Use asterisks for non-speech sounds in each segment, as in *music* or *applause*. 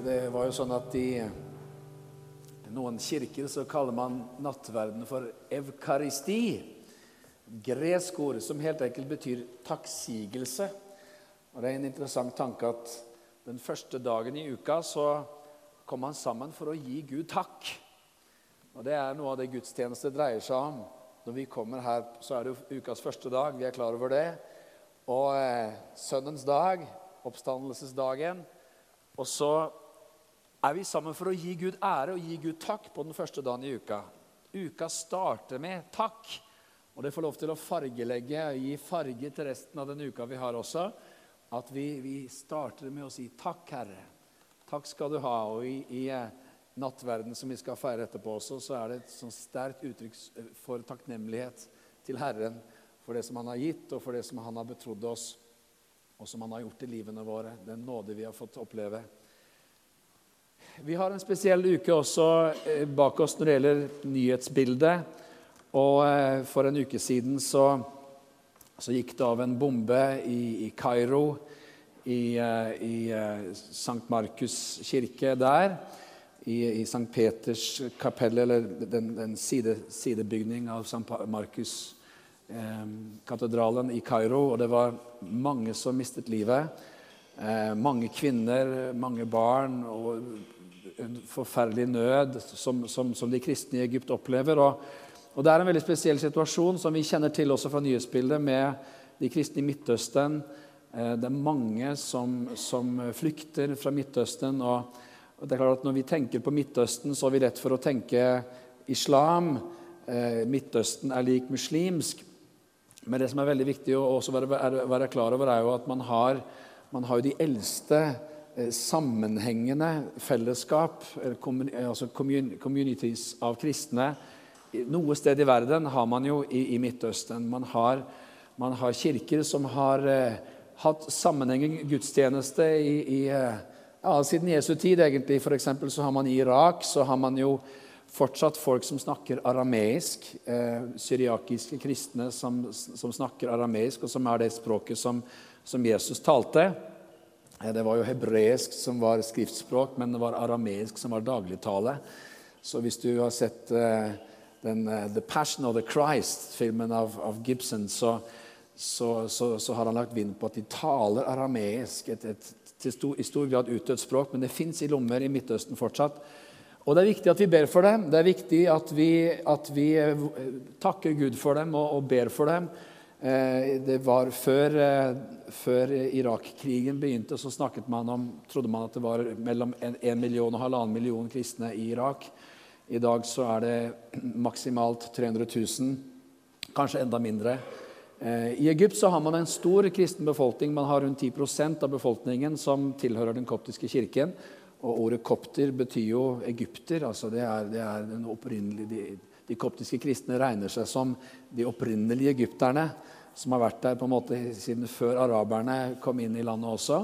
det var jo sånn at i noen kirker så kaller man nattverden for evkaristi. Gresk ord som helt enkelt betyr takksigelse. Og Det er en interessant tanke at den første dagen i uka så kom man sammen for å gi Gud takk. Og Det er noe av det gudstjeneste dreier seg om. Når vi kommer her, så er det jo ukas første dag. Vi er klar over det. Og eh, sønnens dag, oppstandelsesdagen. Og så er vi sammen for å gi Gud ære og gi Gud takk på den første dagen i uka. Uka starter med takk. Og det får lov til å fargelegge og gi farge til resten av den uka vi har også. At vi, vi starter med å si 'Takk, Herre'. Takk skal du ha. Og i, i eh, nattverden som vi skal feire etterpå også, så er det et sånn sterkt uttrykk for takknemlighet til Herren for det som Han har gitt, og for det som Han har betrodd oss, og som Han har gjort i livene våre. Den nåde vi har fått oppleve. Vi har en spesiell uke også eh, bak oss når det gjelder nyhetsbildet. Og eh, for en uke siden så, så gikk det av en bombe i, Kairo, i, eh, i St. Markus kirke der. I, i St. Peters kapell, eller den, den side, sidebygning av St. Markus eh, katedralen i Kairo. Og det var mange som mistet livet. Eh, mange kvinner, mange barn og forferdelig nød som, som, som, de kristne i Egypt opplever. Og, og, Det er en veldig spesiell situasjon som vi kjenner til også fra nyhetsbildet med de kristne i Midtøsten. Eh, det er mange som, som flykter fra Midtøsten. Og, det er klart at Når vi tenker på Midtøsten, så er vi lett for å tenke islam. Eh, Midtøsten er lik muslimsk. Men det som er veldig viktig å være, være, klar over, er jo at man har, man har de eldste sammenhengende fellesskap, eh, altså communities av kristne. Noe sted i verden har man jo i, i Midtøsten. Man har, man har, kirker som har eh, hatt sammenhengende gudstjeneste i, i, ja, siden Jesu tid, egentlig. For så har man i Irak så har man jo fortsatt folk som snakker arameisk. Eh, syriakiske kristne som, som, snakker arameisk, og som er det språket som, som Jesus talte. Det var jo hebreisk som var skriftspråk, men det var arameisk som var dagligtale. Så hvis du har sett uh, den, uh, The Passion of the Christ, filmen av, av Gibson, så, så, så, så, har han lagt vind på at de taler arameisk, et, et stor, i stor grad utdødd språk, men det fins i lommer i Midtøsten fortsatt. Og Det er viktig at vi ber for dem. Det er viktig at vi, at vi uh, takker Gud for dem og, og ber for dem. Eh, det var Før, eh, før Irak-krigen begynte, så snakket man om, trodde man at det var mellom 1 million og halvannen million kristne i Irak. I dag så er det maksimalt 300 000, kanskje enda mindre. Eh, I Egypt så har man en stor kristen befolkning. Man har rundt 10% av befolkningen som tilhører den koptiske kirken. Og ordet kopter betyr jo egypter. altså det er, det er den opprinnelige, de, koptiske kristne regner seg som de opprinnelige egypterne som har vært der på en måte siden før araberne kom inn i landet også.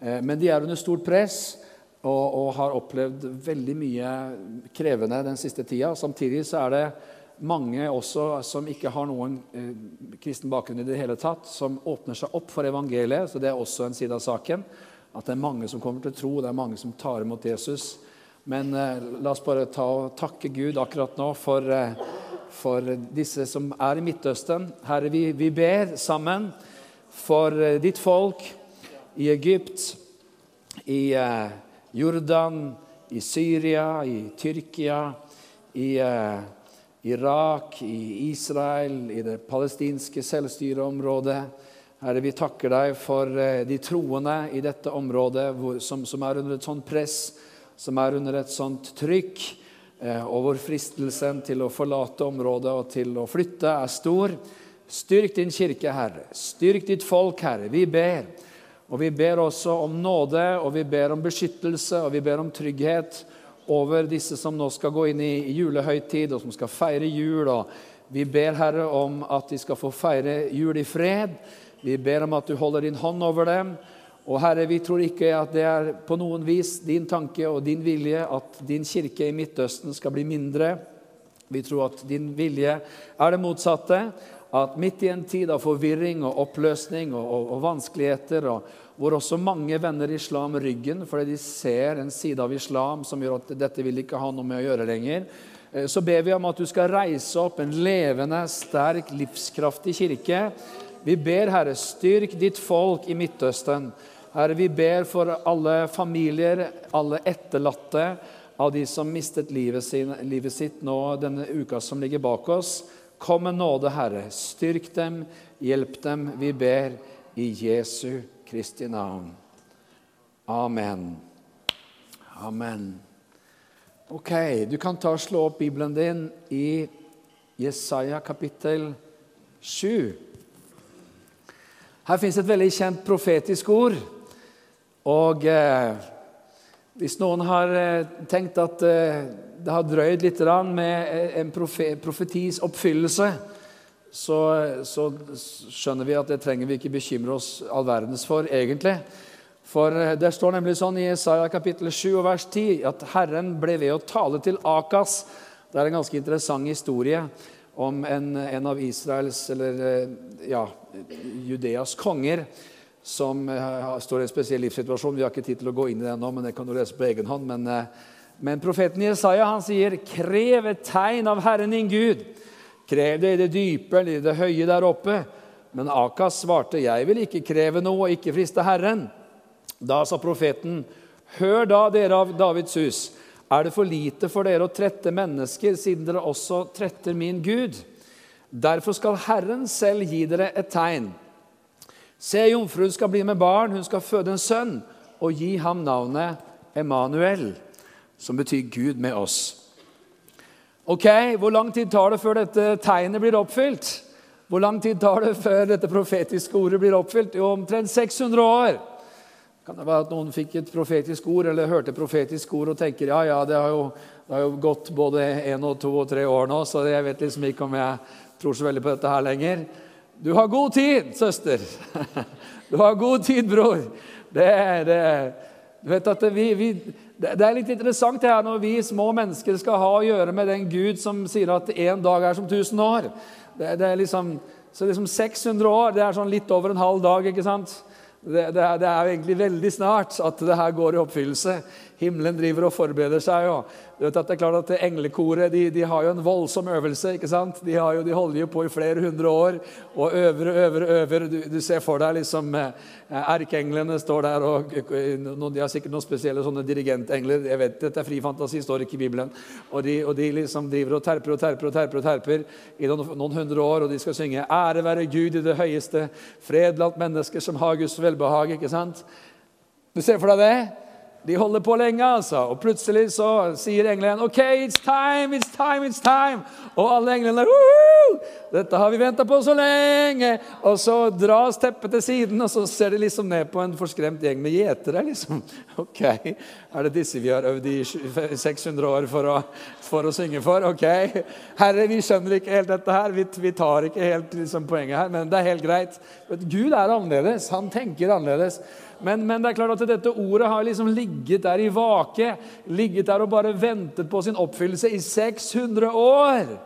Eh, men de er under stort press og, og, har opplevd veldig mye krevende den siste tida. Samtidig så er det mange også som ikke har noen eh, kristen bakgrunn i det hele tatt, som åpner seg opp for evangeliet. Så det er også en side av saken. At det er mange som kommer til tro, det er mange som tar imot Jesus. Men eh, la oss bare ta og takke Gud akkurat nå for eh, for disse som er i Midtøsten. Herre, vi, vi ber sammen for eh, ditt folk i Egypt, i Jordan, i Syria, i Tyrkia, i Irak, i Israel, i det palestinske selvstyreområdet. Herre, vi takker deg for de troende i dette området som, som, er under et sånt press, som er under et sånt trykk. Eh, og hvor fristelsen til å forlate området og til å flytte er stor. Styrk din kirke, Herre. Styrk ditt folk, Herre. Vi ber. Og vi ber også om nåde, og vi ber om beskyttelse og vi ber om trygghet over disse som nå skal gå inn i julehøytid, og som skal feire jul. og Vi ber, Herre, om at de skal få feire jul i fred. Vi ber om at du holder din hånd over dem. Og Herre, vi tror ikke at det er på noen vis din tanke og din vilje at din kirke i Midtøsten skal bli mindre. Vi tror at din vilje er det motsatte. At midt i en tid av forvirring og oppløsning og, og, og vanskeligheter og, hvor også mange vender islam ryggen fordi de ser en side av islam som gjør at dette vil ikke ha noe med å gjøre lenger. Eh, så ber vi om at du skal reise opp en levende, sterk, livskraftig kirke. Vi ber, Herre, styrk ditt folk i Midtøsten. Herre, vi ber for alle familier, alle etterlatte av de som mistet livet, sin, livet sitt nå denne uka som ligger bak oss. Kom med nåde, Herre. Styrk dem, hjelp dem, vi ber i Jesu Kristi navn. Amen. Amen. Ok, Du kan ta og slå opp Bibelen din i Jesaja kapittel 7. Her fins et veldig kjent profetisk ord. Og eh, hvis noen har eh, tenkt at eh, det har drøyd litt med eh, en profetis oppfyllelse, så, så, skjønner vi at det trenger vi ikke bekymre oss all verdens for, egentlig. For eh, det står nemlig sånn i Isaiah kapittel 7 og vers 10 at Herren ble ved å tale til Akas. Det er en ganske interessant historie om en, en av Israels, eller eh, ja, Judeas konger som uh, står i en spesiell livssituasjon. Vi har ikke tid til å gå inn i det nå, men det kan du lese på egen hånd. Men, uh, men profeten Jesaja han sier, 'Krev et tegn av Herren din Gud.' Krev det i det dype eller i det høye der oppe. Men Akas svarte, 'Jeg vil ikke kreve noe og ikke friste Herren.' Da sa profeten, 'Hør da, dere av Davids hus.' Er det for lite for dere å trette mennesker, siden dere også tretter min Gud? Derfor skal Herren selv gi dere et tegn. Se, jomfruen skal bli med barn, hun skal føde en sønn, og gi ham navnet Emanuel, som betyr Gud med oss. Ok, Hvor lang tid tar det før dette tegnet blir oppfylt? Hvor lang tid tar det før dette profetiske ordet blir oppfylt? Jo, omtrent 600 år. Kan det være at noen fikk et profetisk ord eller hørte et profetisk ord og tenker ja, ja, det har jo, det har jo gått både én og to og tre år nå, så jeg vet liksom ikke om jeg tror så veldig på dette her lenger. Du har god tid, søster. *laughs* Du har god tid, bror. Det, det, du vet at vi, vi det er litt interessant det her når vi små mennesker skal ha å gjøre med den Gud som sier at én dag er som 1000 år. Det, det er liksom, så liksom 600 år det er sånn litt over en halv dag. ikke sant? Det, det, er, det er egentlig veldig snart at det her går i oppfyllelse. Himmelen driver og forbereder seg. jo. Du vet at det er klart at Englekoret de, de har jo en voldsom øvelse. ikke sant? De, jo, de, holder jo på i flere hundre år og øver og øver. øver. Du, du, ser for deg liksom eh, Erkeenglene står der, og de har sikkert noen spesielle sånne dirigentengler. jeg vet, Dette er fri fantasi, står ikke i Bibelen. Og de, og de liksom driver og terper og terper og terper og terper i noen, noen hundre år, og de skal synge 'Ære være Gud i det høyeste', 'Fred blant mennesker som har Guds velbehag'. ikke sant? Du ser for deg det? De holder på lenge, altså. Og plutselig så sier englene OK, it's time, it's time, it's time. Og alle englene! Dette har vi venta på så lenge. Og så dras teppet til siden, og så ser de liksom ned på en forskremt gjeng med gjetere. liksom. *laughs* OK, er det disse vi har øvd i 600 år for å, for å synge for? OK. Herre, vi skjønner ikke helt dette her. Vi, vi tar ikke helt liksom, poenget her, men det er helt greit. Gud er annerledes. Han tenker annerledes. Men, men, det er klart at dette ordet har liksom ligget der i vake, ligget der og bare ventet på sin oppfyllelse i 600 år.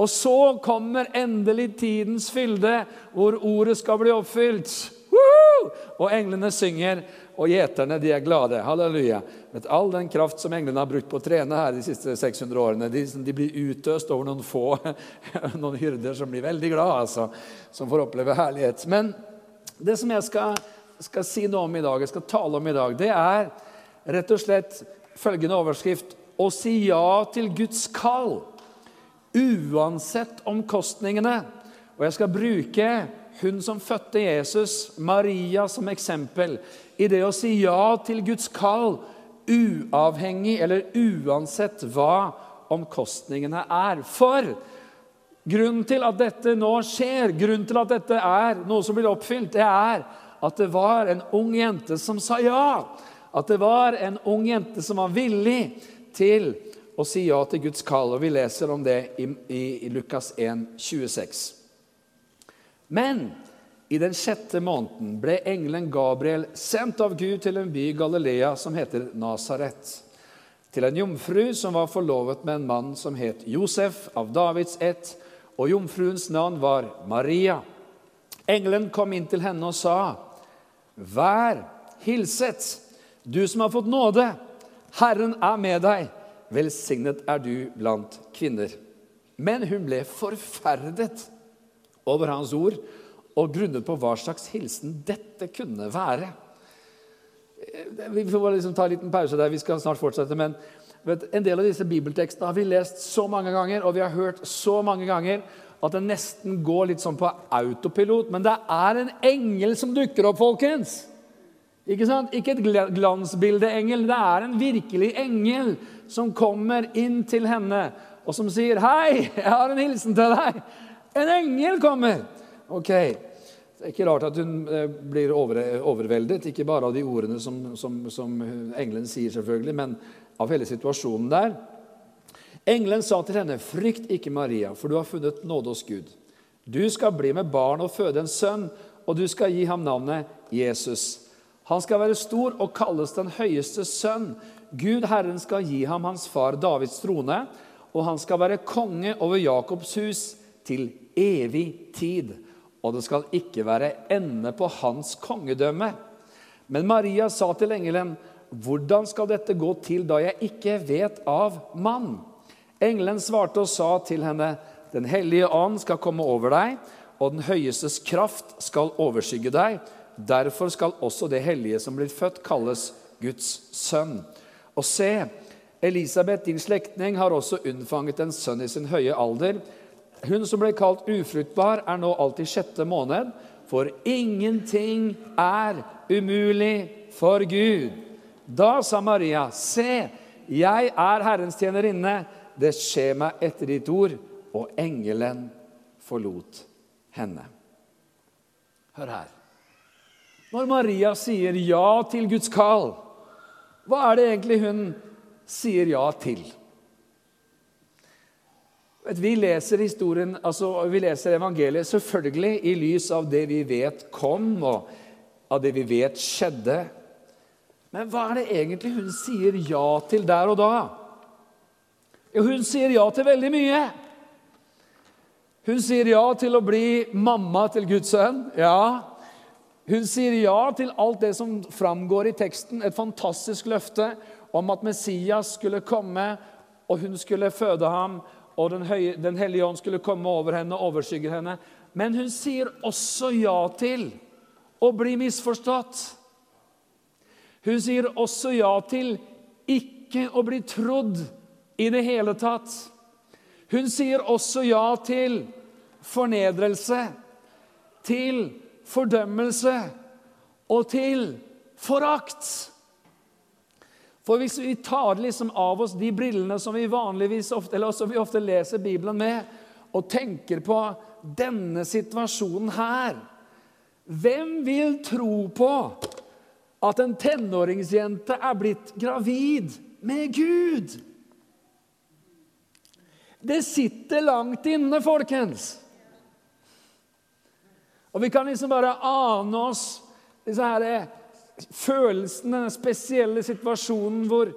Og så kommer endelig tidens fylde, hvor ordet skal bli oppfylt. Woohoo! Og englene synger, og gjeterne de er glade. Halleluja. Med all den kraft som englene har brukt på å trene her de siste 600 årene, de, de blir utøst over noen få *laughs* noen hyrder som blir veldig glade, altså, som får oppleve herlighet. Men det som jeg skal skal si noe om i dag, jeg skal tale om i dag, det er rett og slett følgende overskrift Å si ja til Guds kall, uansett omkostningene. Og jeg skal bruke hun som fødte Jesus, Maria, som eksempel i det å si ja til Guds kall, uavhengig eller uansett hva omkostningene er. For grunnen til at dette nå skjer, grunnen til at dette er noe som blir oppfylt, det er at det var en ung jente som sa ja. At det var en ung jente som var villig til å si ja til Guds kall. Og Vi leser om det i, i, i Lukas 1, 26. Men i den sjette måneden ble engelen Gabriel sendt av Gud til en by i Galilea som heter Nasaret. Til en jomfru som var forlovet med en mann som het Josef av Davids ett, og jomfruens navn var Maria. Engelen kom inn til henne og sa:" Vær hilset, du som har fått nåde. Herren er med deg. Velsignet er du blant kvinner. Men hun ble forferdet over hans ord og grunnet på hva slags hilsen dette kunne være. Vi får bare liksom ta en liten pause der. Vi skal snart fortsette. men vet, En del av disse bibeltekstene har vi lest så mange ganger og vi har hørt så mange ganger at det nesten går litt sånn på autopilot. Men det er en engel som dukker opp, folkens. Ikke sant? Ikke et glansbildeengel. Det er en virkelig engel som kommer inn til henne og som sier, 'Hei, jeg har en hilsen til deg.' En engel kommer! Ok, Det er ikke rart at hun eh, blir over, overveldet, ikke bare av de ordene som, som, som engelen sier, selvfølgelig, men av hele situasjonen der. Engelen sa til henne, 'Frykt ikke, Maria, for du har funnet nåde hos Gud.' 'Du skal bli med barn og føde en sønn, og du skal gi ham navnet Jesus.' 'Han skal være stor og kalles den høyeste sønn.' 'Gud Herren skal gi ham hans far Davids trone.' 'Og han skal være konge over Jakobs hus til evig tid.' 'Og det skal ikke være ende på hans kongedømme.' Men Maria sa til engelen, 'Hvordan skal dette gå til da jeg ikke vet av mann?' Engelen svarte og sa til henne, 'Den hellige ånd skal komme over deg, og den høyestes kraft skal overskygge deg.' Derfor skal også det hellige som blir født, kalles Guds sønn. Og se, Elisabeth, din slektning, har også unnfanget en sønn i sin høye alder. Hun som ble kalt ufruktbar, er nå alt i sjette måned, for ingenting er umulig for Gud. Da sa Maria, se, jeg er Herrens tjenerinne. Det skje meg etter ditt ord. Og engelen forlot henne. Hør her. Når Maria sier ja til Guds kall, hva er det egentlig hun sier ja til? Vi leser historien, altså vi leser evangeliet selvfølgelig i lys av det vi vet kom, og av det vi vet skjedde. Men hva er det egentlig hun sier ja til der og da? Jo, hun sier ja til veldig mye. Hun sier ja til å bli mamma til Guds sønn. Ja. Hun sier ja til alt det som framgår i teksten. Et fantastisk løfte om at Messias skulle komme, og hun skulle føde ham, og Den, høye, den hellige ånd skulle komme over henne og overskygge henne. Men hun sier også ja til å bli misforstått. Hun sier også ja til ikke å bli trodd i det hele tatt. Hun sier også ja til fornedrelse, til fordømmelse og til forakt. For hvis vi tar liksom av oss de brillene som vi vanligvis ofte, eller som vi ofte leser Bibelen med, og tenker på denne situasjonen her Hvem vil tro på at en tenåringsjente er blitt gravid med Gud? Det sitter langt inne, folkens. Og vi kan liksom bare ane oss disse her eh, følelsene, den spesielle situasjonen hvor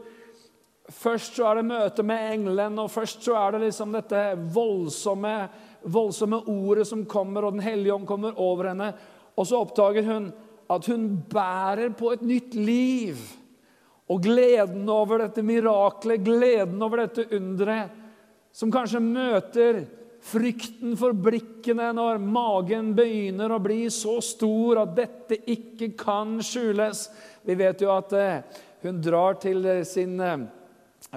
først så er det møte med engelen, og først så er det liksom dette voldsomme, voldsomme ordet som kommer, og Den hellige ånd kommer over henne. Og så oppdager hun at hun bærer på et nytt liv. Og gleden over dette miraklet, gleden over dette underet, som kanskje møter frykten for blikkene når magen begynner å bli så stor at dette ikke kan skjules. Vi vet jo at eh, hun drar til sin eh,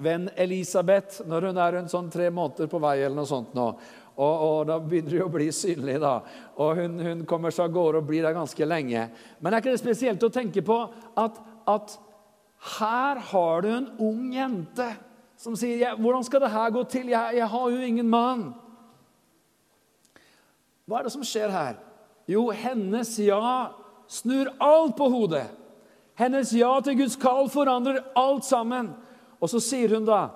venn Elisabeth når hun er en sånn tre måneder på vei. eller noe sånt nå. Og, og, Da begynner de å bli synlig. da. Og Hun, hun kommer seg av gårde og blir der ganske lenge. Men er ikke det spesielt å tenke på at, at her har du en ung jente som sier 'Hvordan skal det her gå til? Jeg, jeg har jo ingen mann.' Hva er det som skjer her? Jo, hennes ja snur alt på hodet. Hennes ja til Guds kall forandrer alt sammen. Og så sier hun da,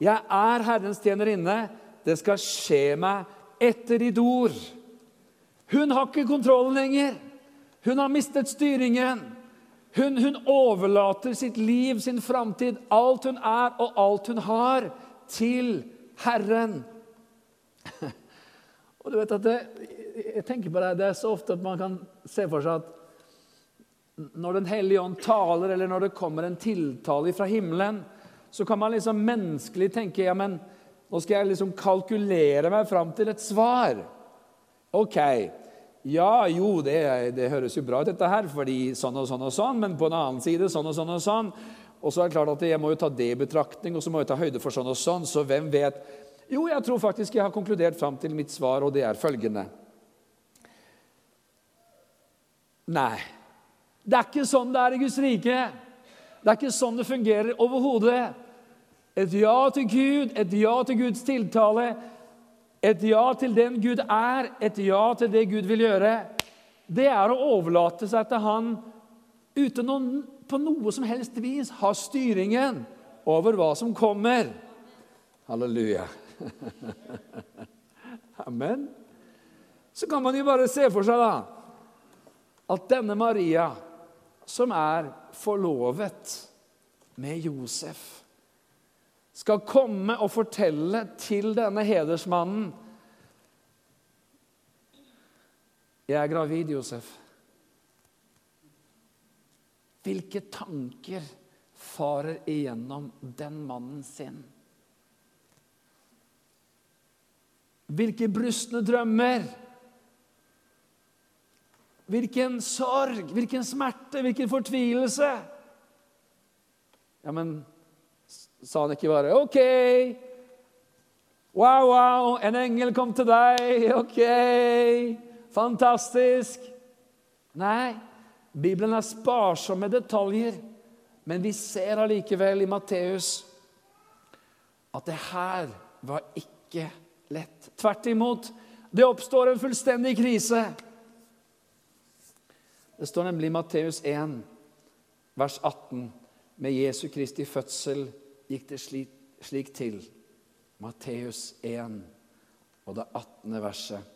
'Jeg er Herrens tjenerinne. Det skal skje meg etter ditt ord.' Hun har ikke kontrollen lenger. Hun har mistet styringen. Hun, hun, overlater sitt liv, sin framtid, alt hun er og alt hun har, til Herren. *laughs* Og du vet at det, jeg tenker på det, det er så ofte at man kan se for seg at når Den hellige ånd taler, eller når det kommer en tiltale fra himmelen, så kan man liksom menneskelig tenke ja, men nå skal jeg liksom kalkulere meg fram til et svar. Ok, ja, jo, det, det, høres jo bra ut, dette her, fordi sånn og sånn og sånn, men på en annen side sånn og sånn og sånn. Og så er det klart at jeg må jo ta det i betraktning, og så må jeg ta høyde for sånn og sånn. Så hvem vet? Jo, jeg tror faktisk jeg har konkludert fram til mitt svar, og det er følgende. Nei. Det er ikke sånn det er i Guds rike. Det er ikke sånn det fungerer overhodet. Et ja til Gud, et ja til Guds tiltale, et ja til den Gud er, et ja til det Gud vil gjøre, det er å overlate seg til Han uten å på noe som helst vis ha styringen over hva som kommer. Halleluja. *laughs* Amen. Så kan man jo bare se for seg da, at denne Maria, som er forlovet med Josef, skal komme og fortelle til denne hedersmannen Jeg er gravid, Josef. Hvilke tanker farer igjennom den mannen sin? Hvilke brustne drømmer? Hvilken sorg, hvilken smerte, hvilken fortvilelse? Ja, men sa han ikke bare 'OK'? Wow, wow, en engel kom til deg. OK, fantastisk. Nei, Bibelen er sparsom med detaljer, men vi ser allikevel i Matteus at det her var ikke lett. Tvert imot, det oppstår en fullstendig krise. Det står nemlig i Matteus 1, vers 18. Med Jesu Kristi fødsel gikk det slik, slik til. Matteus 1 og det 18. verset.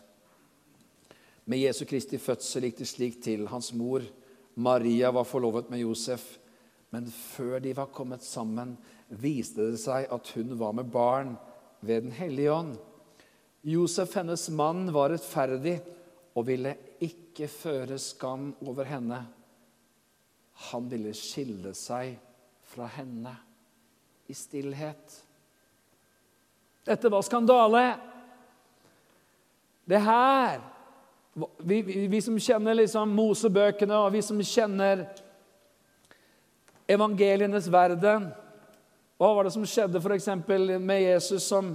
Med Jesu Kristi fødsel gikk det slik til. Hans mor Maria var forlovet med Josef. Men før de var kommet sammen, viste det seg at hun var med barn ved Den hellige ånd. Josef, hennes mann, var rettferdig og ville ikke føre skam over henne. Han ville skille seg fra henne i stillhet. Dette var skandale. Det her Vi, vi, vi som kjenner liksom Mosebøkene, og vi som kjenner evangelienes verden Hva var det som skjedde f.eks. med Jesus, som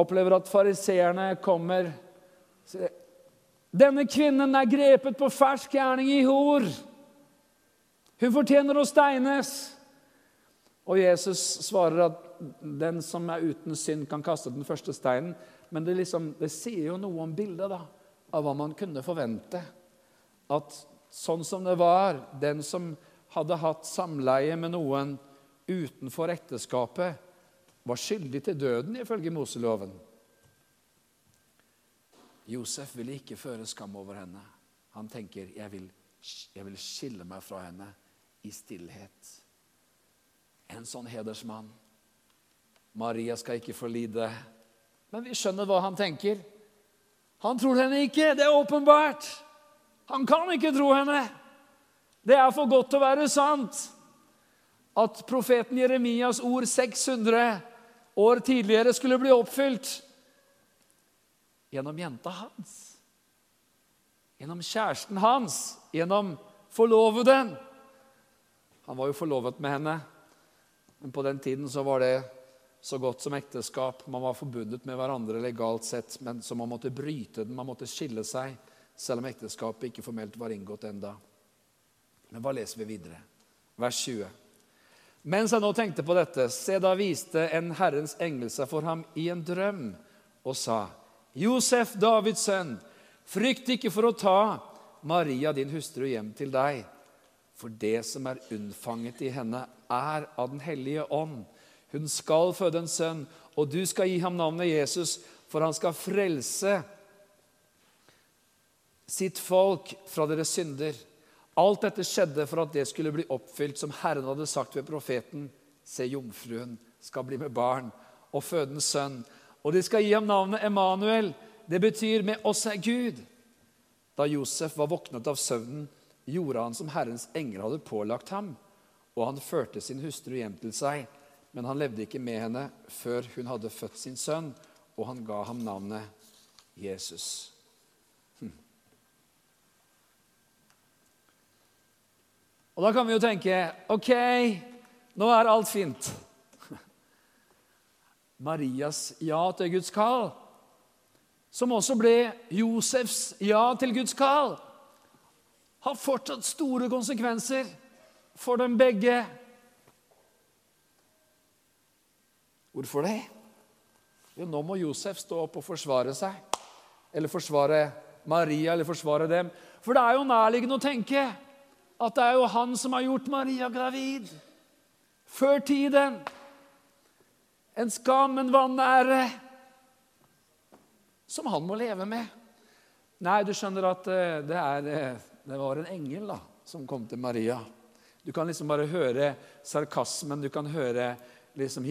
opplever at fariseerne kommer denne kvinnen er grepet på fersk gjerning i hor. Hun fortjener å steines. Og Jesus svarer at den som er uten synd, kan kaste den første steinen. Men det, liksom, det sier jo noe om bildet da, av hva man kunne forvente. At sånn som det var, den som hadde hatt samleie med noen utenfor ekteskapet, var skyldig til døden ifølge Moseloven. Josef ville ikke føre skam over henne. Han tenker jeg vil, jeg vil skille meg fra henne i stillhet. En sånn hedersmann. Maria skal ikke få lide. Men vi skjønner hva han tenker. Han tror henne ikke. Det er åpenbart. Han kan ikke tro henne. Det er for godt til å være sant at profeten Jeremias ord 600 år tidligere skulle bli oppfylt gjennom jenta hans. Gjennom kjæresten hans, gjennom forloveden. Han var jo forlovet med henne, men på den tiden så var det så godt som ekteskap. Man var forbundet med hverandre legalt sett, men så man måtte bryte den, man måtte skille seg, selv om ekteskapet ikke formelt var inngått enda. Men hva leser vi videre? Vers 20. Mens jeg nå tenkte på dette, se, da viste en Herrens engel seg for ham i en drøm og sa:" Josef, Davids sønn, frykt ikke for å ta Maria, din hustru, hjem til deg. For det som er unnfanget i henne, er av Den hellige ånd. Hun skal føde en sønn, og du skal gi ham navnet Jesus, for han skal frelse sitt folk fra deres synder. Alt dette skjedde for at det skulle bli oppfylt, som Herren hadde sagt ved profeten. Se, jomfruen skal bli med barn og føde en sønn og de skal gi ham navnet Emanuel. Det betyr 'med oss er Gud'. Da Josef var våknet av søvnen, gjorde han som Herrens engel hadde pålagt ham, og han førte sin hustru hjem til seg. Men han levde ikke med henne før hun hadde født sin sønn, og han ga ham navnet Jesus. Hm. Og Da kan vi jo tenke ok, nå er alt fint. *laughs* Marias ja til Guds kall, som også ble Josefs ja til Guds kall, har fortsatt store konsekvenser for dem begge. Hvorfor det? Jo, nå må Josef stå opp og forsvare seg. Eller forsvare Maria, eller forsvare dem. For det er jo nærliggende å tenke at det er jo han som har gjort Maria gravid. Før tiden. En skam, en vanære, som han må leve med. Nei, du skjønner at eh, det, er, eh, det var en engel da, som kom til Maria. Du kan liksom bare høre sarkasmen, du kan høre liksom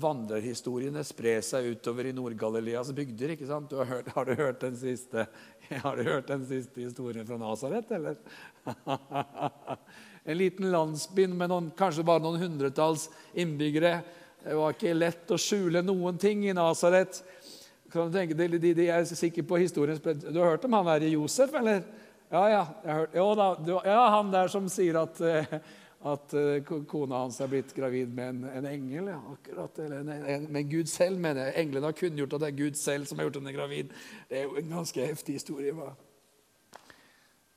vandrerhistoriene spre seg utover i Nord-Galileas bygder. ikke sant? Du har, hørt, har, du hørt den siste, *laughs* har du hørt den siste historien fra Nasaret, eller? *laughs* en liten landsby med noen, kanskje bare noen hundretalls innbyggere. Det var ikke lett å skjule noen ting i Nasaret. De, de, de er sikre på historien. Du har hørt om han der Josef, eller? Ja, ja. Jo, da, du, ja, han der som sier at eh, at uh, kona hans er blitt gravid med en, en engel. Ja, akkurat, eller en, en, med Gud selv, mener jeg. Englene har kunngjort at det er Gud selv som har gjort henne gravid. Det er jo en ganske heftig historie. hva?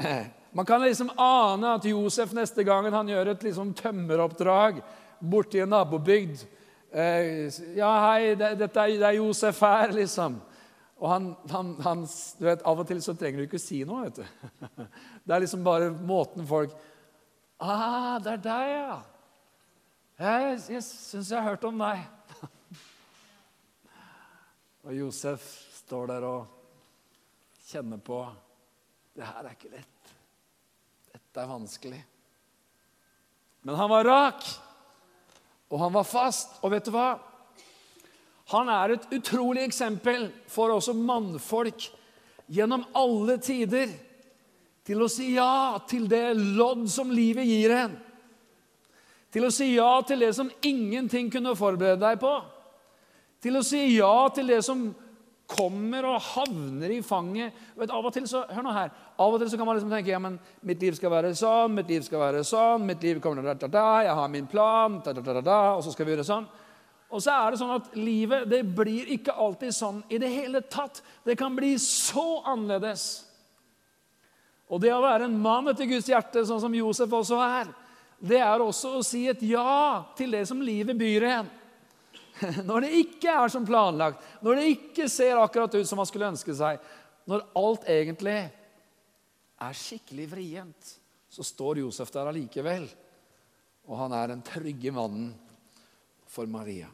*clears throat* Man kan liksom ane at Josef neste gang han gjør et liksom tømmeroppdrag borti en nabobygd eh, Ja, hei, det, dette det er Josef her, liksom. Og han, han, han, du vet, Av og til så trenger du ikke si noe. vet du. *laughs* Det er liksom bare måten folk Ah, det er deg, ja. Jeg, jeg syns jeg har hørt om deg. *laughs* og Josef står der og kjenner på Det her er ikke lett. Dette er vanskelig. Men han var rak, og han var fast. Og vet du hva? Han er et utrolig eksempel for også mannfolk gjennom alle tider til å si ja til det lodd som livet gir en. Til å si ja til det som ingenting kunne forberede deg på. Til å si ja til det som kommer og havner i fanget. Vet, av og til så, hør nå her, av og til så kan man liksom tenke ja, men mitt liv skal være sånn, mitt liv skal være sånn, mitt liv kommer da, da, da, jeg har min plan, da, da, da, da, og så skal vi gjøre sånn. Og så er det sånn at livet det blir ikke alltid sånn i det hele tatt. Det kan bli så annerledes. Og det å være en mann etter Guds hjerte, sånn som Josef også er, det er også å si et ja til det som livet byr en. *laughs* Når det ikke er som planlagt, når det ikke ser akkurat ut som man skulle ønske seg, når alt egentlig er skikkelig vrient, så står Josef der allikevel. Og han er den trygge mannen for Maria.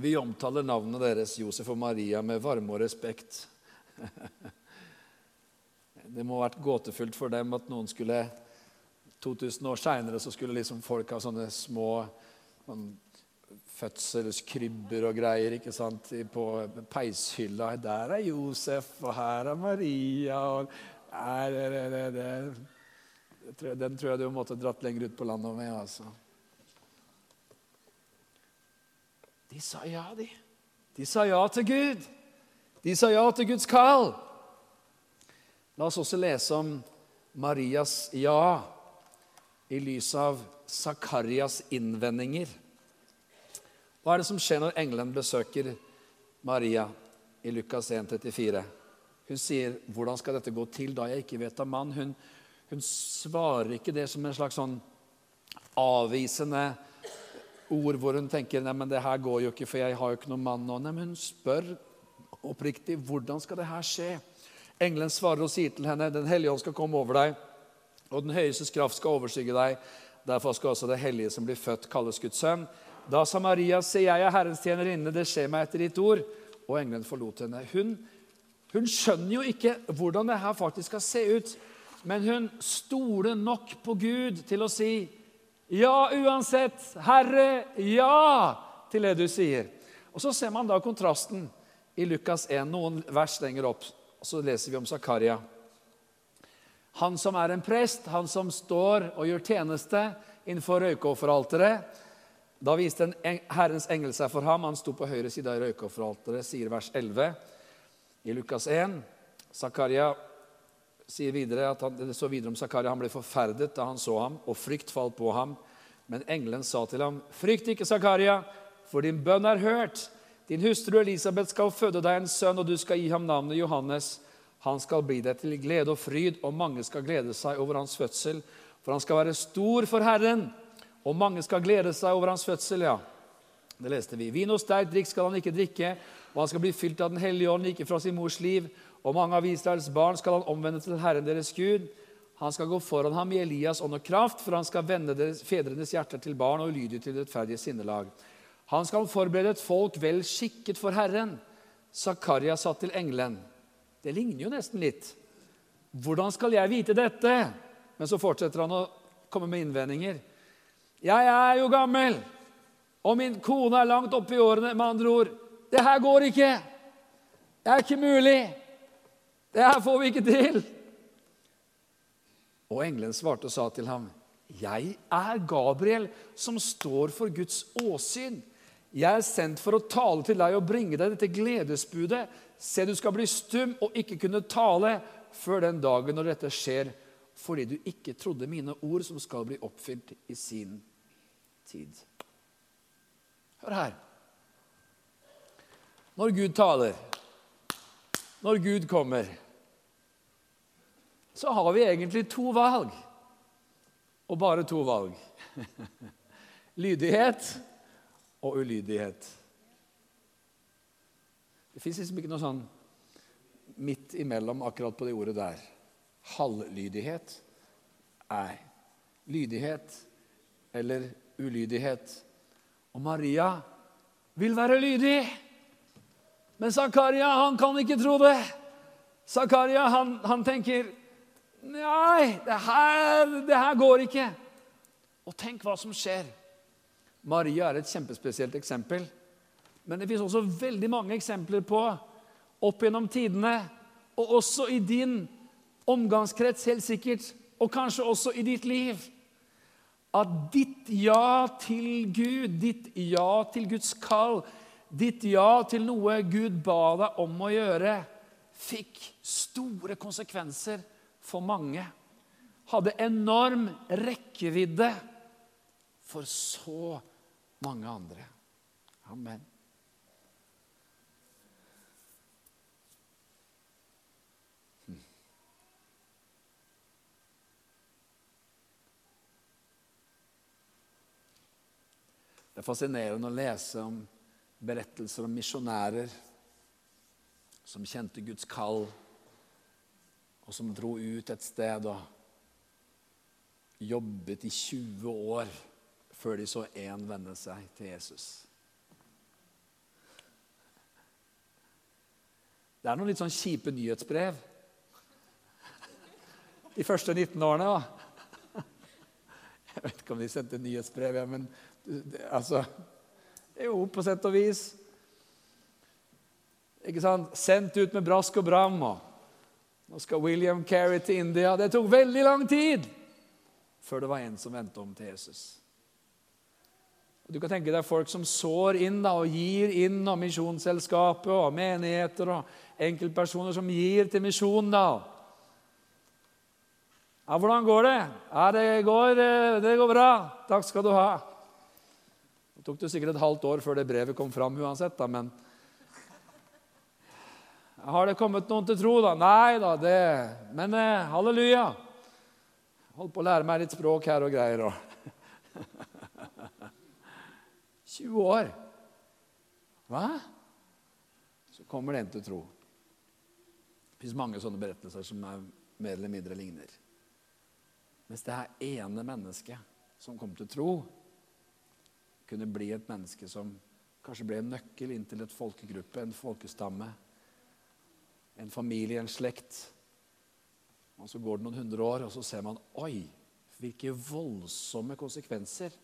Vi omtaler navnet deres, Josef og Maria, med varme og respekt. Det må ha vært gåtefullt for dem at noen skulle 2000 år seinere så skulle liksom folk ha sånne små sånn, fødselskrybber og greier ikke sant, på peishylla. Der er Josef, og her er Maria og der, der, der, der. Den tror jeg du måtte dratt lenger ut på landet med. altså. De sa ja, de. De sa ja til Gud. De sa ja til Guds kall. La oss også lese om Marias ja i lys av Zakarias innvendinger. Hva er det som skjer når engelen besøker Maria i Lukas 1,34? Hun sier, 'Hvordan skal dette gå til da jeg ikke vet av mann?' Hun, hun svarer ikke det som en slags sånn avvisende ord hvor hun tenker nei, men det her går jo ikke, for jeg har jo ikke noen mann nå. Nei, men hun spør oppriktig hvordan skal det her skje. Engelen svarer og sier til henne, 'Den hellige ånd skal komme over deg, og den høyestes kraft skal overskygge deg.' Derfor skal også det hellige som blir født, kalles Guds sønn. Da sa Maria, 'Se, jeg er Herrens tjenerinne, det skjer meg etter ditt ord.' Og engelen forlot henne. Hun, hun skjønner jo ikke hvordan det her faktisk skal se ut, men hun stoler nok på Gud til å si, 'Ja, uansett, Herre, ja', til det du sier. Og Så ser man da kontrasten i Lukas 1, noen vers lenger opp. Så leser vi om Zakaria. Han som er en prest, han som står og gjør tjeneste innenfor røykofferalteret. Da viste en Herrens engel seg for ham. Han sto på høyre side av røykofferalteret, sier vers 11 i Lukas 1. Zakaria sier videre at han, det så videre om Zakaria. Han ble forferdet da han så ham, og frykt falt på ham. Men engelen sa til ham, 'Frykt ikke, Zakaria, for din bønn er hørt.' 'Din hustru Elisabeth skal føde deg en sønn, og du skal gi ham navnet Johannes.' 'Han skal bli deg til glede og fryd, og mange skal glede seg over hans fødsel.' 'For han skal være stor for Herren, og mange skal glede seg over hans fødsel.' Ja, det leste vi. 'Vin og sterk drikk skal han ikke drikke.' og han skal bli fylt av Den hellige ånd ikke fra sin mors liv. Og mange av Israels barn skal han omvende til Herren deres Gud. Han skal gå foran ham i Elias ånd og kraft, for han skal vende deres, fedrenes hjerter til barn og ulydige til rettferdige sinnelag. Han skal forberede et folk vel skikket for Herren. Zakaria sa til engelen. Det ligner jo nesten litt. Hvordan skal jeg vite dette? Men så fortsetter han å komme med innvendinger. Jeg er jo gammel, og min kone er langt oppe i årene. Med andre ord, det her går ikke. Det er ikke mulig. Det her får vi ikke til. Og engelen svarte og sa til ham, 'Jeg er Gabriel, som står for Guds åsyn.' 'Jeg er sendt for å tale til deg og bringe deg dette gledesbudet.' 'Se, du skal bli stum og ikke kunne tale før den dagen når dette skjer,' 'fordi du ikke trodde mine ord, som skal bli oppfylt i sin tid.' Hør her. Når Gud taler, når Gud kommer, så har vi egentlig to valg. Og bare to valg. *laughs* Lydighet og ulydighet. Det fins liksom ikke noe sånn midt imellom akkurat på det ordet der. Halvlydighet. Nei. Lydighet eller ulydighet. Og Maria vil være lydig. Men Zakaria han kan ikke tro det. Zakaria han, han, tenker Nei, det her, det her går ikke. Og tenk hva som skjer. Maria er et kjempespesielt eksempel. Men det fins også veldig mange eksempler på opp gjennom tidene, og også i din omgangskrets, helt sikkert, og kanskje også i ditt liv, at ditt ja til Gud, ditt ja til Guds kall, Ditt ja til noe Gud ba deg om å gjøre, fikk store konsekvenser for mange. Hadde enorm rekkevidde for så mange andre. Amen. Det er fascinerende å lese om berettelser om misjonærer som kjente Guds kall, og som dro ut et sted og jobbet i 20 år før de så én vende seg til Jesus. Det er noen litt sånn kjipe nyhetsbrev de første 19 årene. Da. Jeg vet ikke om de sendte nyhetsbrev, ja, men altså jo, på sett og vis. Ikke sant? Sendt ut med brask og bram. Og nå skal William Carey til India. Det tok veldig lang tid før det var en som vendte om til Jesus. Du kan tenke deg folk som sår inn da, og gir inn, og misjonsselskapet og menigheter og enkeltpersoner som gir til misjon. da. Ja, 'Hvordan går det?' Ja, det går, eh, det går bra. Takk skal du ha. Det tok det sikkert et halvt år før det brevet kom fram uansett, da, men Har det kommet noen til tro, da? Nei da, det Men eh, halleluja. Holdt på å lære meg litt språk her og greier og *laughs* 20 år. Hva? Så kommer det en til tro. Det fins mange sånne berettelser som er mer eller mindre ligner. Mens det er ene mennesket som kom til tro, kunne bli et menneske som kanskje ble en nøkkel inn til et folkegruppe, en folkestamme, en familie, en slekt. Og Så går det noen hundre år, og så ser man oi, hvilke voldsomme konsekvenser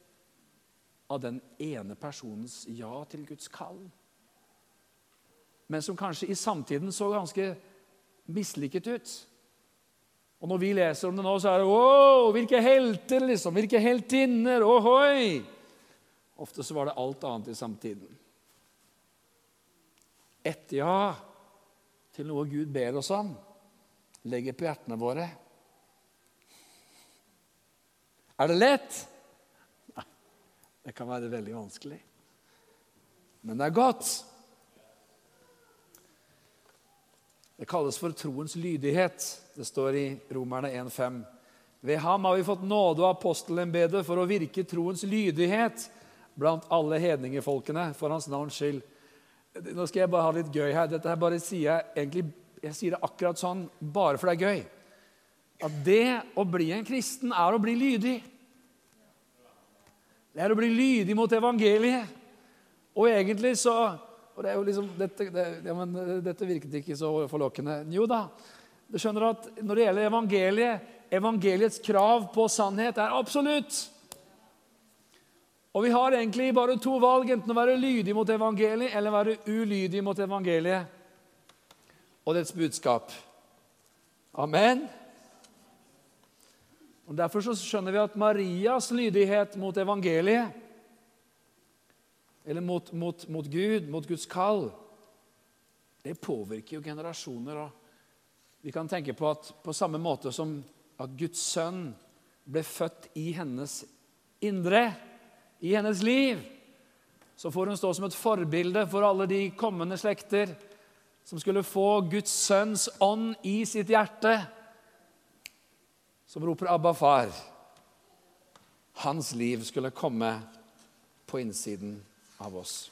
av den ene personens ja til Guds kall. Men som kanskje i samtiden så ganske mislykket ut. Og når vi leser om det nå, så er det Å, hvilke helter, liksom. Hvilke heltinner. Ohoi! Ofte så var det alt annet i samtiden. Et ja til noe Gud ber oss om, legger på hjertene våre. Er det lett? Nei, det kan være veldig vanskelig. Men det er godt. Det kalles for troens lydighet. Det står i Romerne 1,5. Ved ham har vi fått nåde og apostelembedet for å virke troens lydighet blant alle hedningefolkene for hans navns skyld. Nå skal jeg bare ha litt gøy her. Dette her bare sier jeg egentlig, jeg sier det akkurat sånn bare for det er gøy. At det å bli en kristen er å bli lydig. Det er å bli lydig mot evangeliet. Og egentlig så og det er jo liksom, dette, det, ja, men, dette virket ikke så forlokkende. Jo da. Du skjønner at Når det gjelder evangeliet, evangeliets krav på sannhet er absolutt. Og vi har egentlig bare to valg, enten å være lydig mot evangeliet eller være ulydig mot evangeliet og dets budskap. Amen. Og Derfor så skjønner vi at Marias lydighet mot evangeliet eller mot, mot, mot, Gud, mot Guds kall, det påvirker jo generasjoner. Og vi kan tenke på at på samme måte som at Guds sønn ble født i hennes indre, i hennes liv, så får hun stå som et forbilde for alle de kommende slekter som skulle få Guds sønns ånd i sitt hjerte, som roper 'Abba, far'. Hans liv skulle komme på innsiden av oss.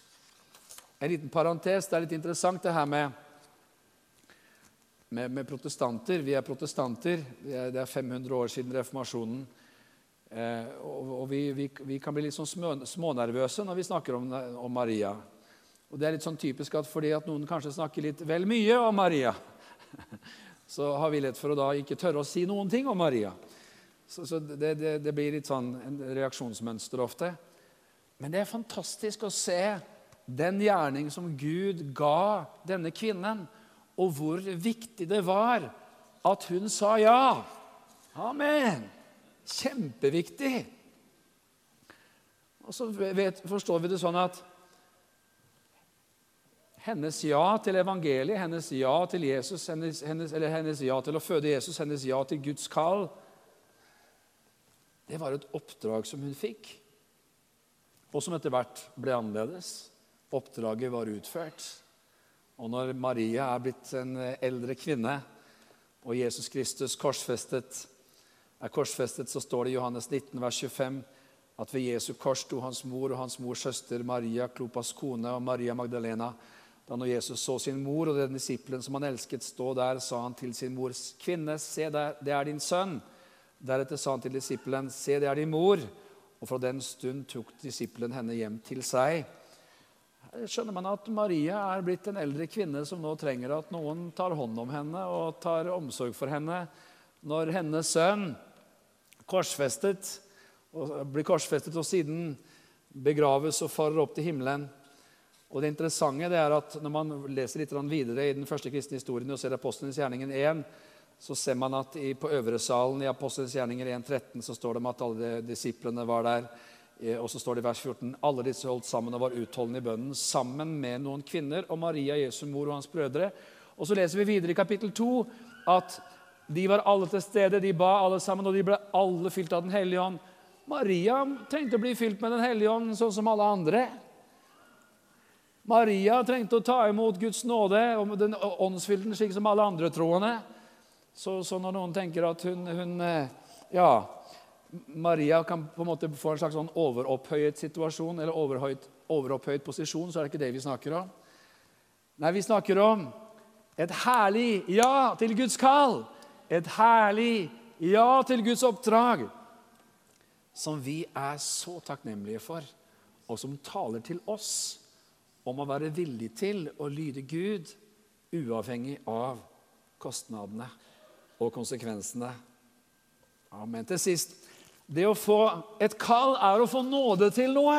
En liten parentes. Det er litt interessant det her med, med, med protestanter. Vi er protestanter. Det er 500 år siden reformasjonen. Eh, og, vi, vi, vi, kan bli litt sånn smånervøse når vi snakker om, om, Maria. Og det er litt sånn typisk at fordi at noen kanskje snakker litt vel mye om Maria, *laughs* så har vi lett for å da ikke tørre å si noen ting om Maria. Så, så det, det, det, blir litt sånn en reaksjonsmønster ofte. Men det er fantastisk å se den gjerning som Gud ga denne kvinnen, og hvor viktig det var at hun sa ja. Amen! Kjempeviktig. Og så vet, forstår vi det sånn at hennes ja til evangeliet, hennes ja til Jesus, hennes, hennes, eller hennes ja til å føde Jesus, hennes ja til Guds kall, det var et oppdrag som hun fikk og som etter hvert ble annerledes. Oppdraget var utført. Og når Maria er blitt en eldre kvinne, og Jesus Kristus korsfestet, er korsfestet, så står det i Johannes 19, vers 25 at ved Jesu kors sto hans mor og hans mors søster Maria, Klopas kone, og Maria Magdalena. Da når Jesus så sin mor og den disippelen som han elsket, stå der, sa han til sin mor, 'Kvinne, se der, det er din sønn.' Deretter sa han til disippelen, 'Se, det er din mor.' Og fra den stund tok disippelen henne hjem til seg. Her skjønner man at Maria er blitt en eldre kvinne som nå trenger at noen tar hånd om henne og tar omsorg for henne. Når hennes sønn korsfestet, blir korsfestet og siden begraves og farer opp til himmelen. Og Det interessante det er at når man leser litt videre i den første kristne historien og ser apostlenes gjerningen 1, så ser man at i, på øvresalen i Apostlenes gjerninger 1.13 så står det om at alle disiplene var der. Eh, og så står det i vers 14.: Alle disse holdt sammen og var utholdende i bønnen, sammen med noen kvinner og Maria, Jesu mor og hans brødre. Og så leser vi videre i kapittel 2 at de var alle til stede, de ba alle sammen, og de ble alle fylt av Den hellige ånd. Maria trengte å bli fylt med Den hellige ånd, sånn som alle andre. Maria trengte å ta imot Guds nåde og den åndsfylden, slik som alle andre troende. Så, så, når noen tenker at hun, hun, eh, Ja, Maria kan på en måte få en slags sånn overopphøyet situasjon eller overhøyt, overopphøyet posisjon, så er det ikke det vi snakker om. Nei, vi snakker om et herlig ja til Guds kall. Et herlig ja til Guds oppdrag. Som vi er så takknemlige for, og som taler til oss om å være villig til å lyde Gud uavhengig av kostnadene og konsekvensene. Amen. Til sist det å få et kall er å få nåde til noe.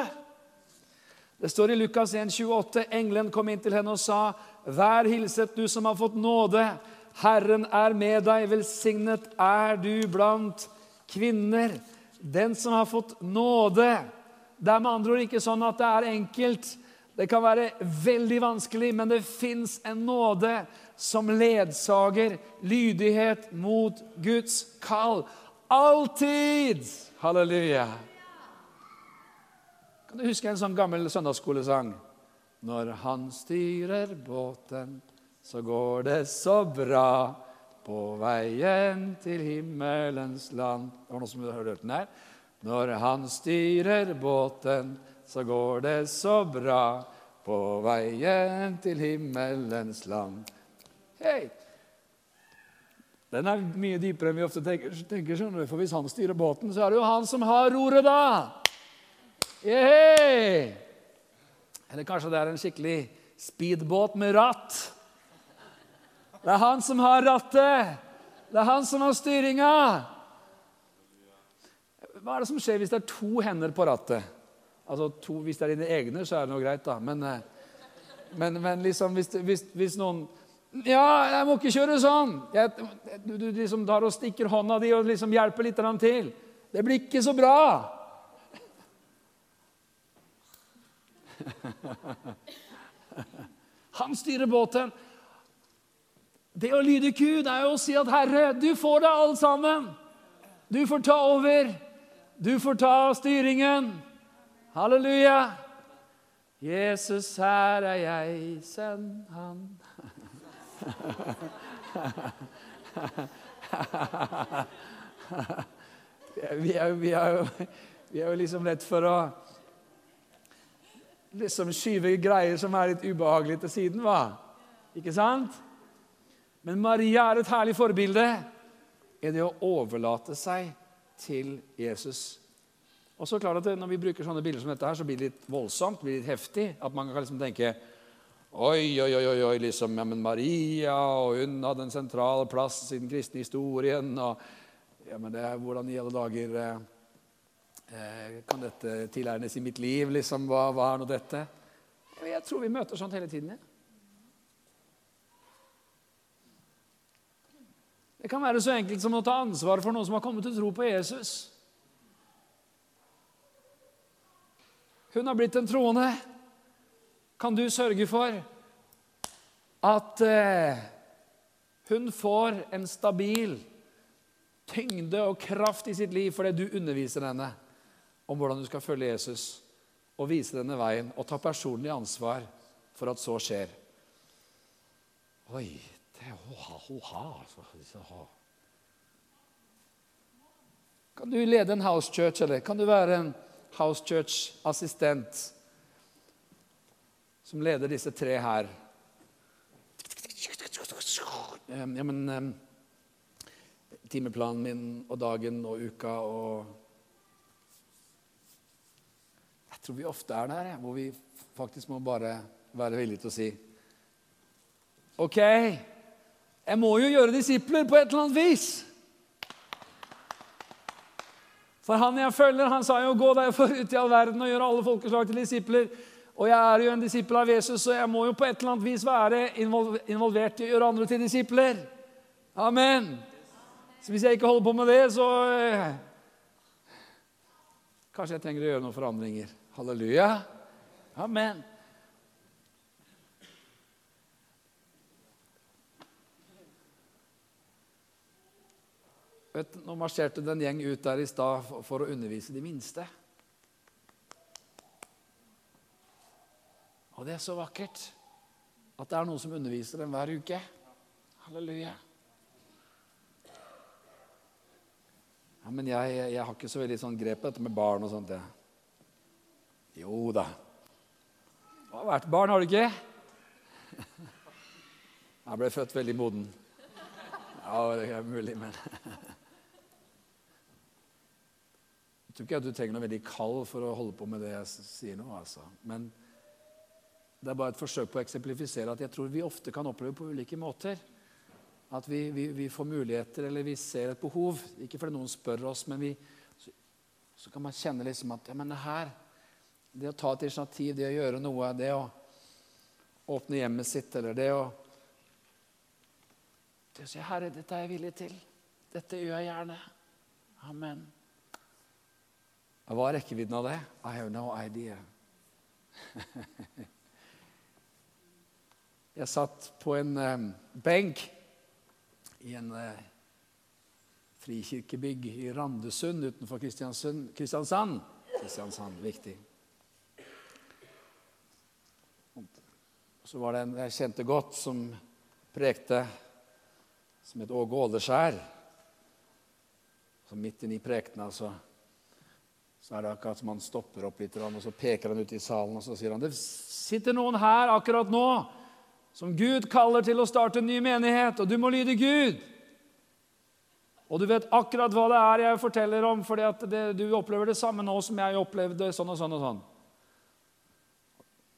Det står i Lukas 1, 28, Engelen kom inn til henne og sa, 'Vær hilset, du som har fått nåde. Herren er med deg, velsignet er du blant kvinner. Den som har fått nåde. Det er med andre ord ikke sånn at det er enkelt. Det kan være veldig vanskelig, men det fins en nåde som ledsager lydighet mot Guds kall. Alltid! Halleluja. Kan du huske en sånn gammel søndagsskolesang? Når han styrer båten, så går det så bra. På veien til himmelens land Det var noen som hørte hørt den her. Når han styrer båten, så går det så bra. På veien til himmelens land. Hei! Den er mye dypere enn vi ofte tenker. tenker for Hvis han styrer båten, så er det jo han som har roret, da! Yay! Eller kanskje det er en skikkelig speedbåt med ratt. Det er han som har rattet. Det er han som har styringa. Hva er det som skjer hvis det er to hender på rattet? Altså to, Hvis det er dine egne, så er det noe greit, da. Men, eh, men, men liksom, hvis, hvis, hvis, noen Ja, jeg må ikke kjøre sånn! Jeg, du, du liksom tar og stikker hånda di og liksom hjelper litt til. Det blir ikke så bra! *laughs* Han styrer båten. Det å lyde Gud er jo å si at 'Herre, du får det alt sammen'. Du får ta over. Du får ta styringen. Halleluja. Jesus, her er jeg, send Han. *laughs* vi, er, vi, er jo, vi er jo liksom lett for å liksom skyve greier som er litt ubehagelige, til siden. hva? Ikke sant? Men Maria er et herlig forbilde i det å overlate seg til Jesus. Og så klart at Når vi bruker sånne bilder som dette, her, så blir det litt voldsomt, blir det litt heftig. At man kan liksom tenke Oi, oi, oi, oi liksom, ja, men Maria og hun hadde en sentral plass i den kristne historien. og ja, men det er, Hvordan i alle dager eh, Eh, kan dette tilegnes i mitt liv? Liksom, hva, hva er nå dette? Jeg tror vi møter sånt hele tiden. Ja. Det kan være så enkelt som å ta ansvar for noen som har kommet til tro på Jesus. Hun har blitt en troende. Kan du sørge for at eh, hun får en stabil tyngde og kraft i sitt liv fordi du underviser henne? om hvordan du skal følge Jesus og vise denne veien og ta personlig ansvar for at så skjer. Oi, det er ho-ha. Altså. Kan du lede en house church, eller kan du være en house church-assistent som leder disse tre her? Ja, men Timeplanen min og dagen og uka og Jeg tror vi ofte er der, hvor vi faktisk må bare være villige til å si OK, jeg må jo gjøre disipler på et eller annet vis. For han jeg følger, han sa jo 'gå derfor ut i all verden og gjøre alle folkeslag til disipler'. Og jeg er jo en disippel av Jesus, så jeg må jo på et eller annet vis være involvert i å gjøre andre til disipler. Amen. Så hvis jeg ikke holder på med det, så eh, Kanskje jeg trenger å gjøre noen forandringer. Halleluja. Amen. Vet, nå marsjerte det en gjeng ut der i stad for å undervise de minste. Og det er så vakkert at det er noen som underviser dem hver uke. Halleluja. Ja, men jeg, jeg, har ikke så veldig sånn grep på dette med barn og sånt. Jeg. Jo da. Du har vært barn, har du ikke? *laughs* Jeg ble født veldig moden. Ja, det er mulig, men *laughs* Jeg tror ikke at du trenger noe veldig kald for å holde på med det jeg sier nå. altså. Men det er bare et forsøk på å eksemplifisere at jeg tror vi ofte kan oppleve på ulike måter. At vi, vi, vi får muligheter, eller vi ser et behov. Ikke fordi noen spør oss, men vi, så, så, kan man kjenne liksom at ja, men det her det å ta et initiativ, det å gjøre noe, det å åpne hjemmet sitt, eller det å Det å si, 'Herre, dette er jeg villig til. Dette gjør jeg gjerne.' Amen. Hva er rekkevidden av det? I have no idea. *laughs* Jeg satt på en um, benk i en uh, frikirkebygg i Randesund utenfor Kristiansand. Kristiansand. Kristiansand, viktig. Så var det en jeg kjente godt, som prekte, som het Åge Åleskjær. Så midt inni prekena så, så er det akkurat som han stopper opp litt, og så peker han ut i salen og så sier han, det sitter noen her akkurat nå som Gud kaller til å starte en ny menighet, og du må lyde Gud. Og du vet akkurat hva det er jeg forteller om, fordi du opplever det samme nå som jeg opplevde sånn og sånn og sånn.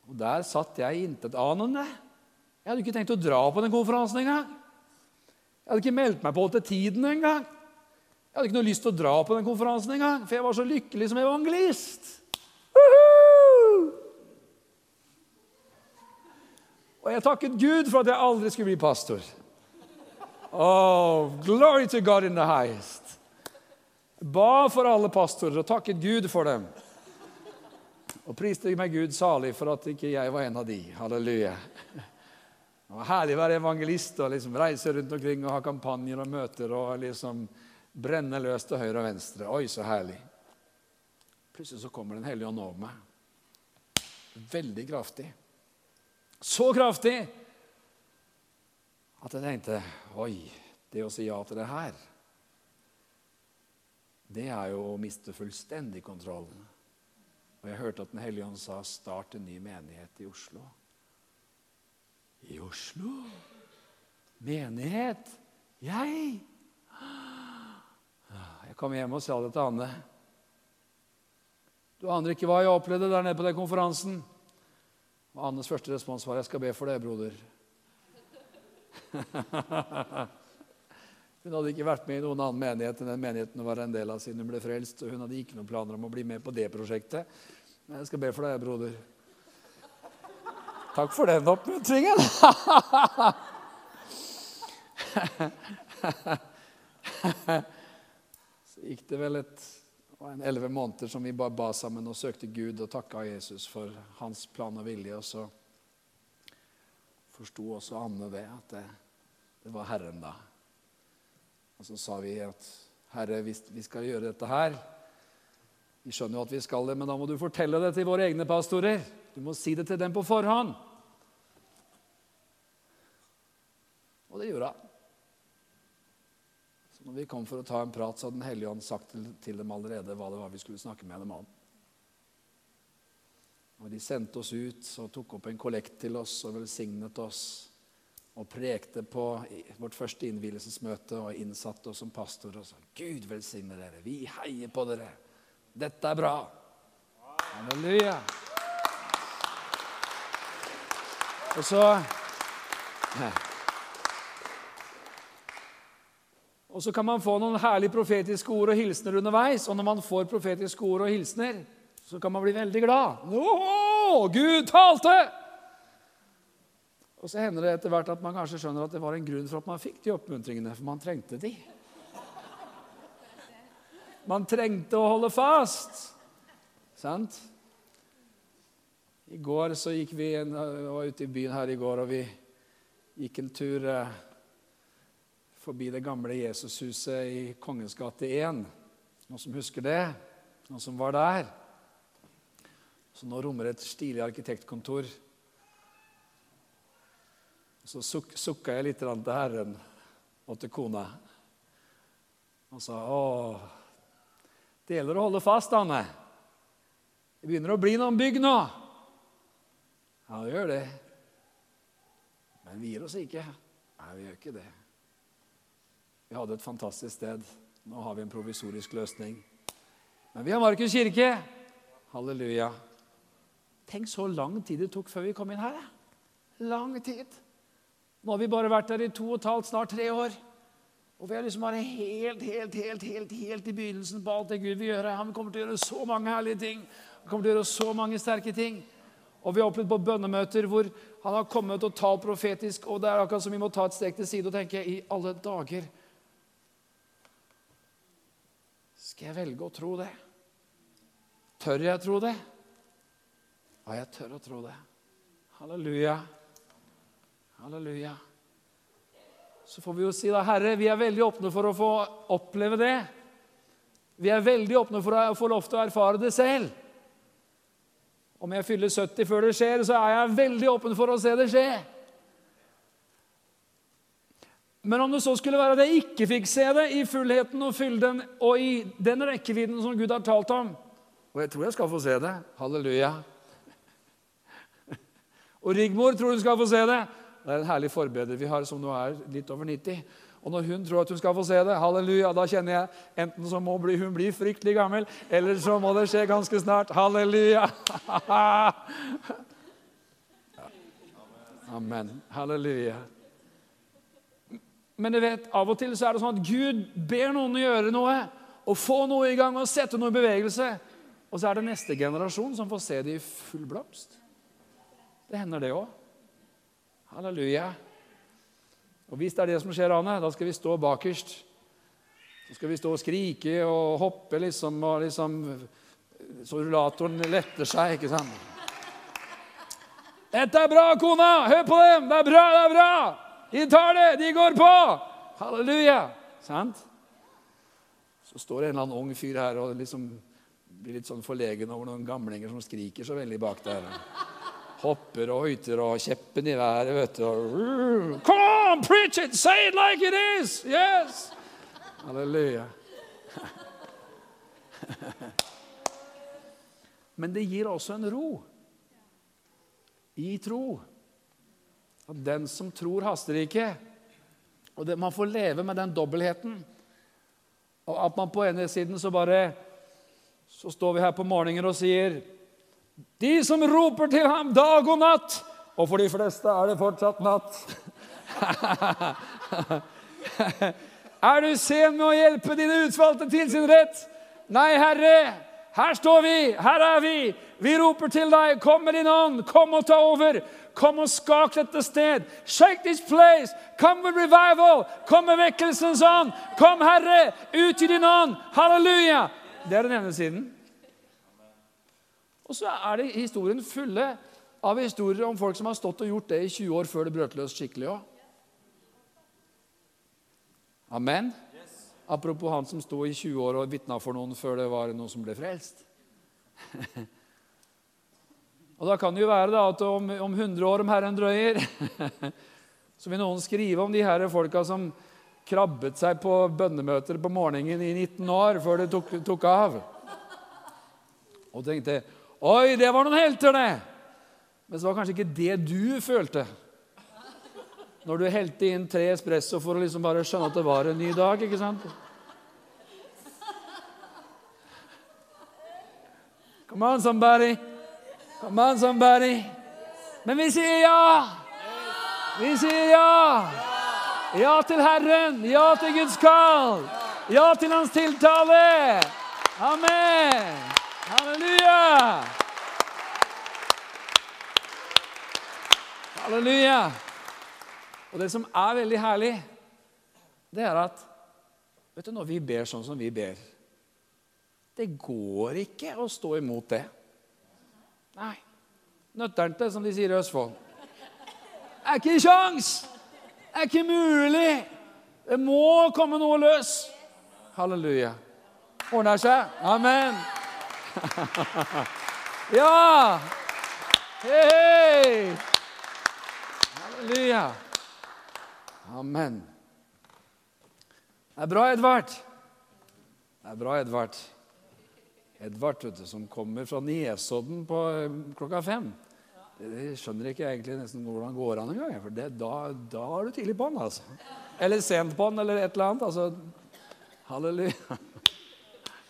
Og Der satt jeg intetanende. Jeg hadde ikke tenkt å dra på den konferansen engang. Jeg hadde ikke meldt meg på til tiden engang. Jeg hadde ikke noe lyst til å dra på den konferansen engang, for jeg var så lykkelig som evangelist. Og jeg takket Gud for at jeg aldri skulle bli pastor. Oh, glory to God in the highest. Ba for alle pastorer og takket Gud for dem. Og priste meg Gud salig for at ikke jeg var en av de. Halleluja. Det var herlig å være evangelist og liksom reise rundt omkring og ha kampanjer og møter og liksom brenne løs til høyre og venstre. Oi, så herlig. Plutselig så kommer Den hellige ånd over meg. Veldig kraftig. Så kraftig at jeg tenkte Oi, det å si ja til det her, det er jo å miste fullstendig kontrollen. Og jeg hørte at Den hellige ånd sa 'start en ny menighet i Oslo'. I Oslo? Menighet? Jeg? Kom hjem og sa det til Anne. Du aner ikke hva jeg opplevde der nede på den konferansen. Og Annes første respons var 'Jeg skal be for deg, broder'. *laughs* hun hadde ikke vært med i noen annen menighet enn den menigheten hun var en del av siden hun ble frelst. og Hun hadde ikke noen planer om å bli med på det prosjektet. Men jeg skal be for deg, broder. Takk for den oppmuntringen! *laughs* Gikk det vel et elleve måneder som vi bare ba sammen og søkte Gud og takka Jesus for hans plan og vilje. Og så forsto også Anne det, at det, det, var Herren da. Og så sa vi at Herre, hvis vi skal gjøre dette her Vi skjønner jo at vi skal det, men da må du fortelle det til våre egne pastorer. Du må si det til dem på forhånd. Og det gjorde hun. Når vi kom for å ta en prat, så hadde Den hellige ånd sagt til, dem allerede hva det var vi skulle snakke med dem om. Og De sendte oss ut og tok opp en kollekt til oss og velsignet oss. Og prekte på vårt første innvielsesmøte og innsatte oss som pastor og sa Gud velsigne dere. Vi heier på dere. Dette er bra. Halleluja. Og så Og så kan man få noen herlige profetiske ord og hilsener underveis. Og når man får profetiske ord og hilsener, så kan man bli veldig glad. Åh, Gud talte! Og så hender det etter hvert at man kanskje skjønner at det var en grunn for at man fikk de oppmuntringene, for man trengte de. Man trengte å holde fast. Sant? I går så gikk vi en, var ute i byen her i går, og vi gikk en tur eh, forbi det gamle Jesushuset i Kongens gate 1. Noen som husker det? Noen som var der? Så nå rommer et stilig arkitektkontor. Så suk sukka jeg litt til Herren og til kona og sa å, det gjelder å holde fast, Anne. Det begynner å bli noen bygg nå. Ja, det gjør det. Men vi gir oss ikke. Nei, vi gjør ikke det. Vi hadde et fantastisk sted. Nå har vi en provisorisk løsning. Men vi har Markus kirke. Halleluja. Tenk så lang tid det tok før vi kom inn her. Lang tid. Nå har vi bare vært der i to og et halvt, snart tre år. Og vi er liksom bare helt, helt, helt, helt, helt i begynnelsen på alt det Gud vil gjøre. Han kommer til å gjøre så mange herlige ting. Han kommer til å gjøre så mange sterke ting. Og vi har opplevd på bønnemøter hvor han har kommet og talt profetisk, og det er akkurat som vi må ta et steg til side og tenke i alle dager Skal jeg velge å tro det? Tør jeg tro det? Ja, jeg tør å tro det. Halleluja. Halleluja. Så får vi jo si da, Herre, vi er veldig åpne for å få oppleve det. Vi er veldig åpne for å få lov til å erfare det selv. Om jeg fyller 70 før det skjer, så er jeg veldig åpen for å se det skje. Men om det så skulle være at jeg ikke fikk se det i fullheten og fylden og i den rekkevidden som Gud har talt om Og jeg tror jeg skal få se det. Halleluja. Og Rigmor tror hun skal få se det. Det er en herlig forbeder vi har som nå er litt over 90. Og når hun tror at hun skal få se det, halleluja, da kjenner jeg enten så må bli, hun bli fryktelig gammel, eller så må det skje ganske snart. Halleluja! *laughs* Amen. Halleluja. Men du vet, av og til så er det sånn at Gud ber noen å gjøre noe og få noe i gang og sette noe i bevegelse. Og så er det neste generasjon som får se det i full blomst. Det hender, det òg. Halleluja. Og hvis det er det som skjer, Anne, da skal vi stå bakerst. Så skal vi stå og skrike og hoppe, liksom, og liksom Så rullatoren letter seg, ikke sant? 'Dette er bra, kona! Hør på dem! Det er bra, det er bra! De tar det! De går på!' Halleluja! Sant? Så står det en eller annen ung fyr her og liksom blir litt sånn forlegen over noen gamlinger som skriker så veldig bak der hopper og høyter og kjeppen i været. vet du. Come on, preach it! Say it like it is! Yes! Halleluja. *laughs* Men det gir også en ro i tro. At den som tror, haster ikke. Og det, Man får leve med den dobbeltheten. Og at man på ene siden så bare Så står vi her på morgenen og sier de som roper til ham dag og natt. Og for de fleste er det fortsatt natt. *laughs* er du sen med å hjelpe dine utvalgte til sin rett? Nei, Herre, her står vi, her er vi. Vi roper til deg, kom med din ånd, kom og ta over. Kom og skak dette sted. Shake this place. Come with revival. Kom med vekkelsens ånd. Kom, Herre, ut i din ånd. Halleluja. Det er den ene siden. Og så er det historien fulle av historier om folk som har stått og gjort det i 20 år før det brøt løs skikkelig òg. Amen. Apropos han som sto i 20 år og vitna for noen før det var noen som ble frelst. *laughs* og Da kan det jo være da, at om, om 100 år, om Herren drøyer, *laughs* så vil noen skrive om de her folka som krabbet seg på bønnemøter på morgenen i 19 år før det tok, tok av. Og tenkte Oi, det var noen helter, det! Men så var kanskje ikke det du følte når du helte inn tre espresso for å liksom bare skjønne at det var en ny dag. ikke sant? Come on, somebody. Come on, somebody. Men vi sier ja! Vi sier ja! Ja til Herren, ja til Guds kall, ja til Hans tiltale. Amen! Halleluja! Halleluja! Og det som er veldig herlig, det er at vet du, når vi ber sånn som vi ber Det går ikke å stå imot det. Nei. Nøtternte, som de sier i Østfold. Det er ikke! Det er ikke mulig! Det må komme noe løs. Halleluja. Ordner seg. Amen. ja! Hei! Halleluja. Amen. Det er bra, Edvard. Det er bra, Edvard. Edvard, vet du, som kommer fra Nesodden på eh, klokka fem. Det skjønner ikke egentlig nesten hvordan det går an engang. For da, da er du tidlig på den, altså. Eller sent på den, eller et eller annet. Altså, halleluja.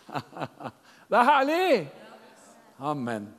*laughs* Det er herlig! Amen.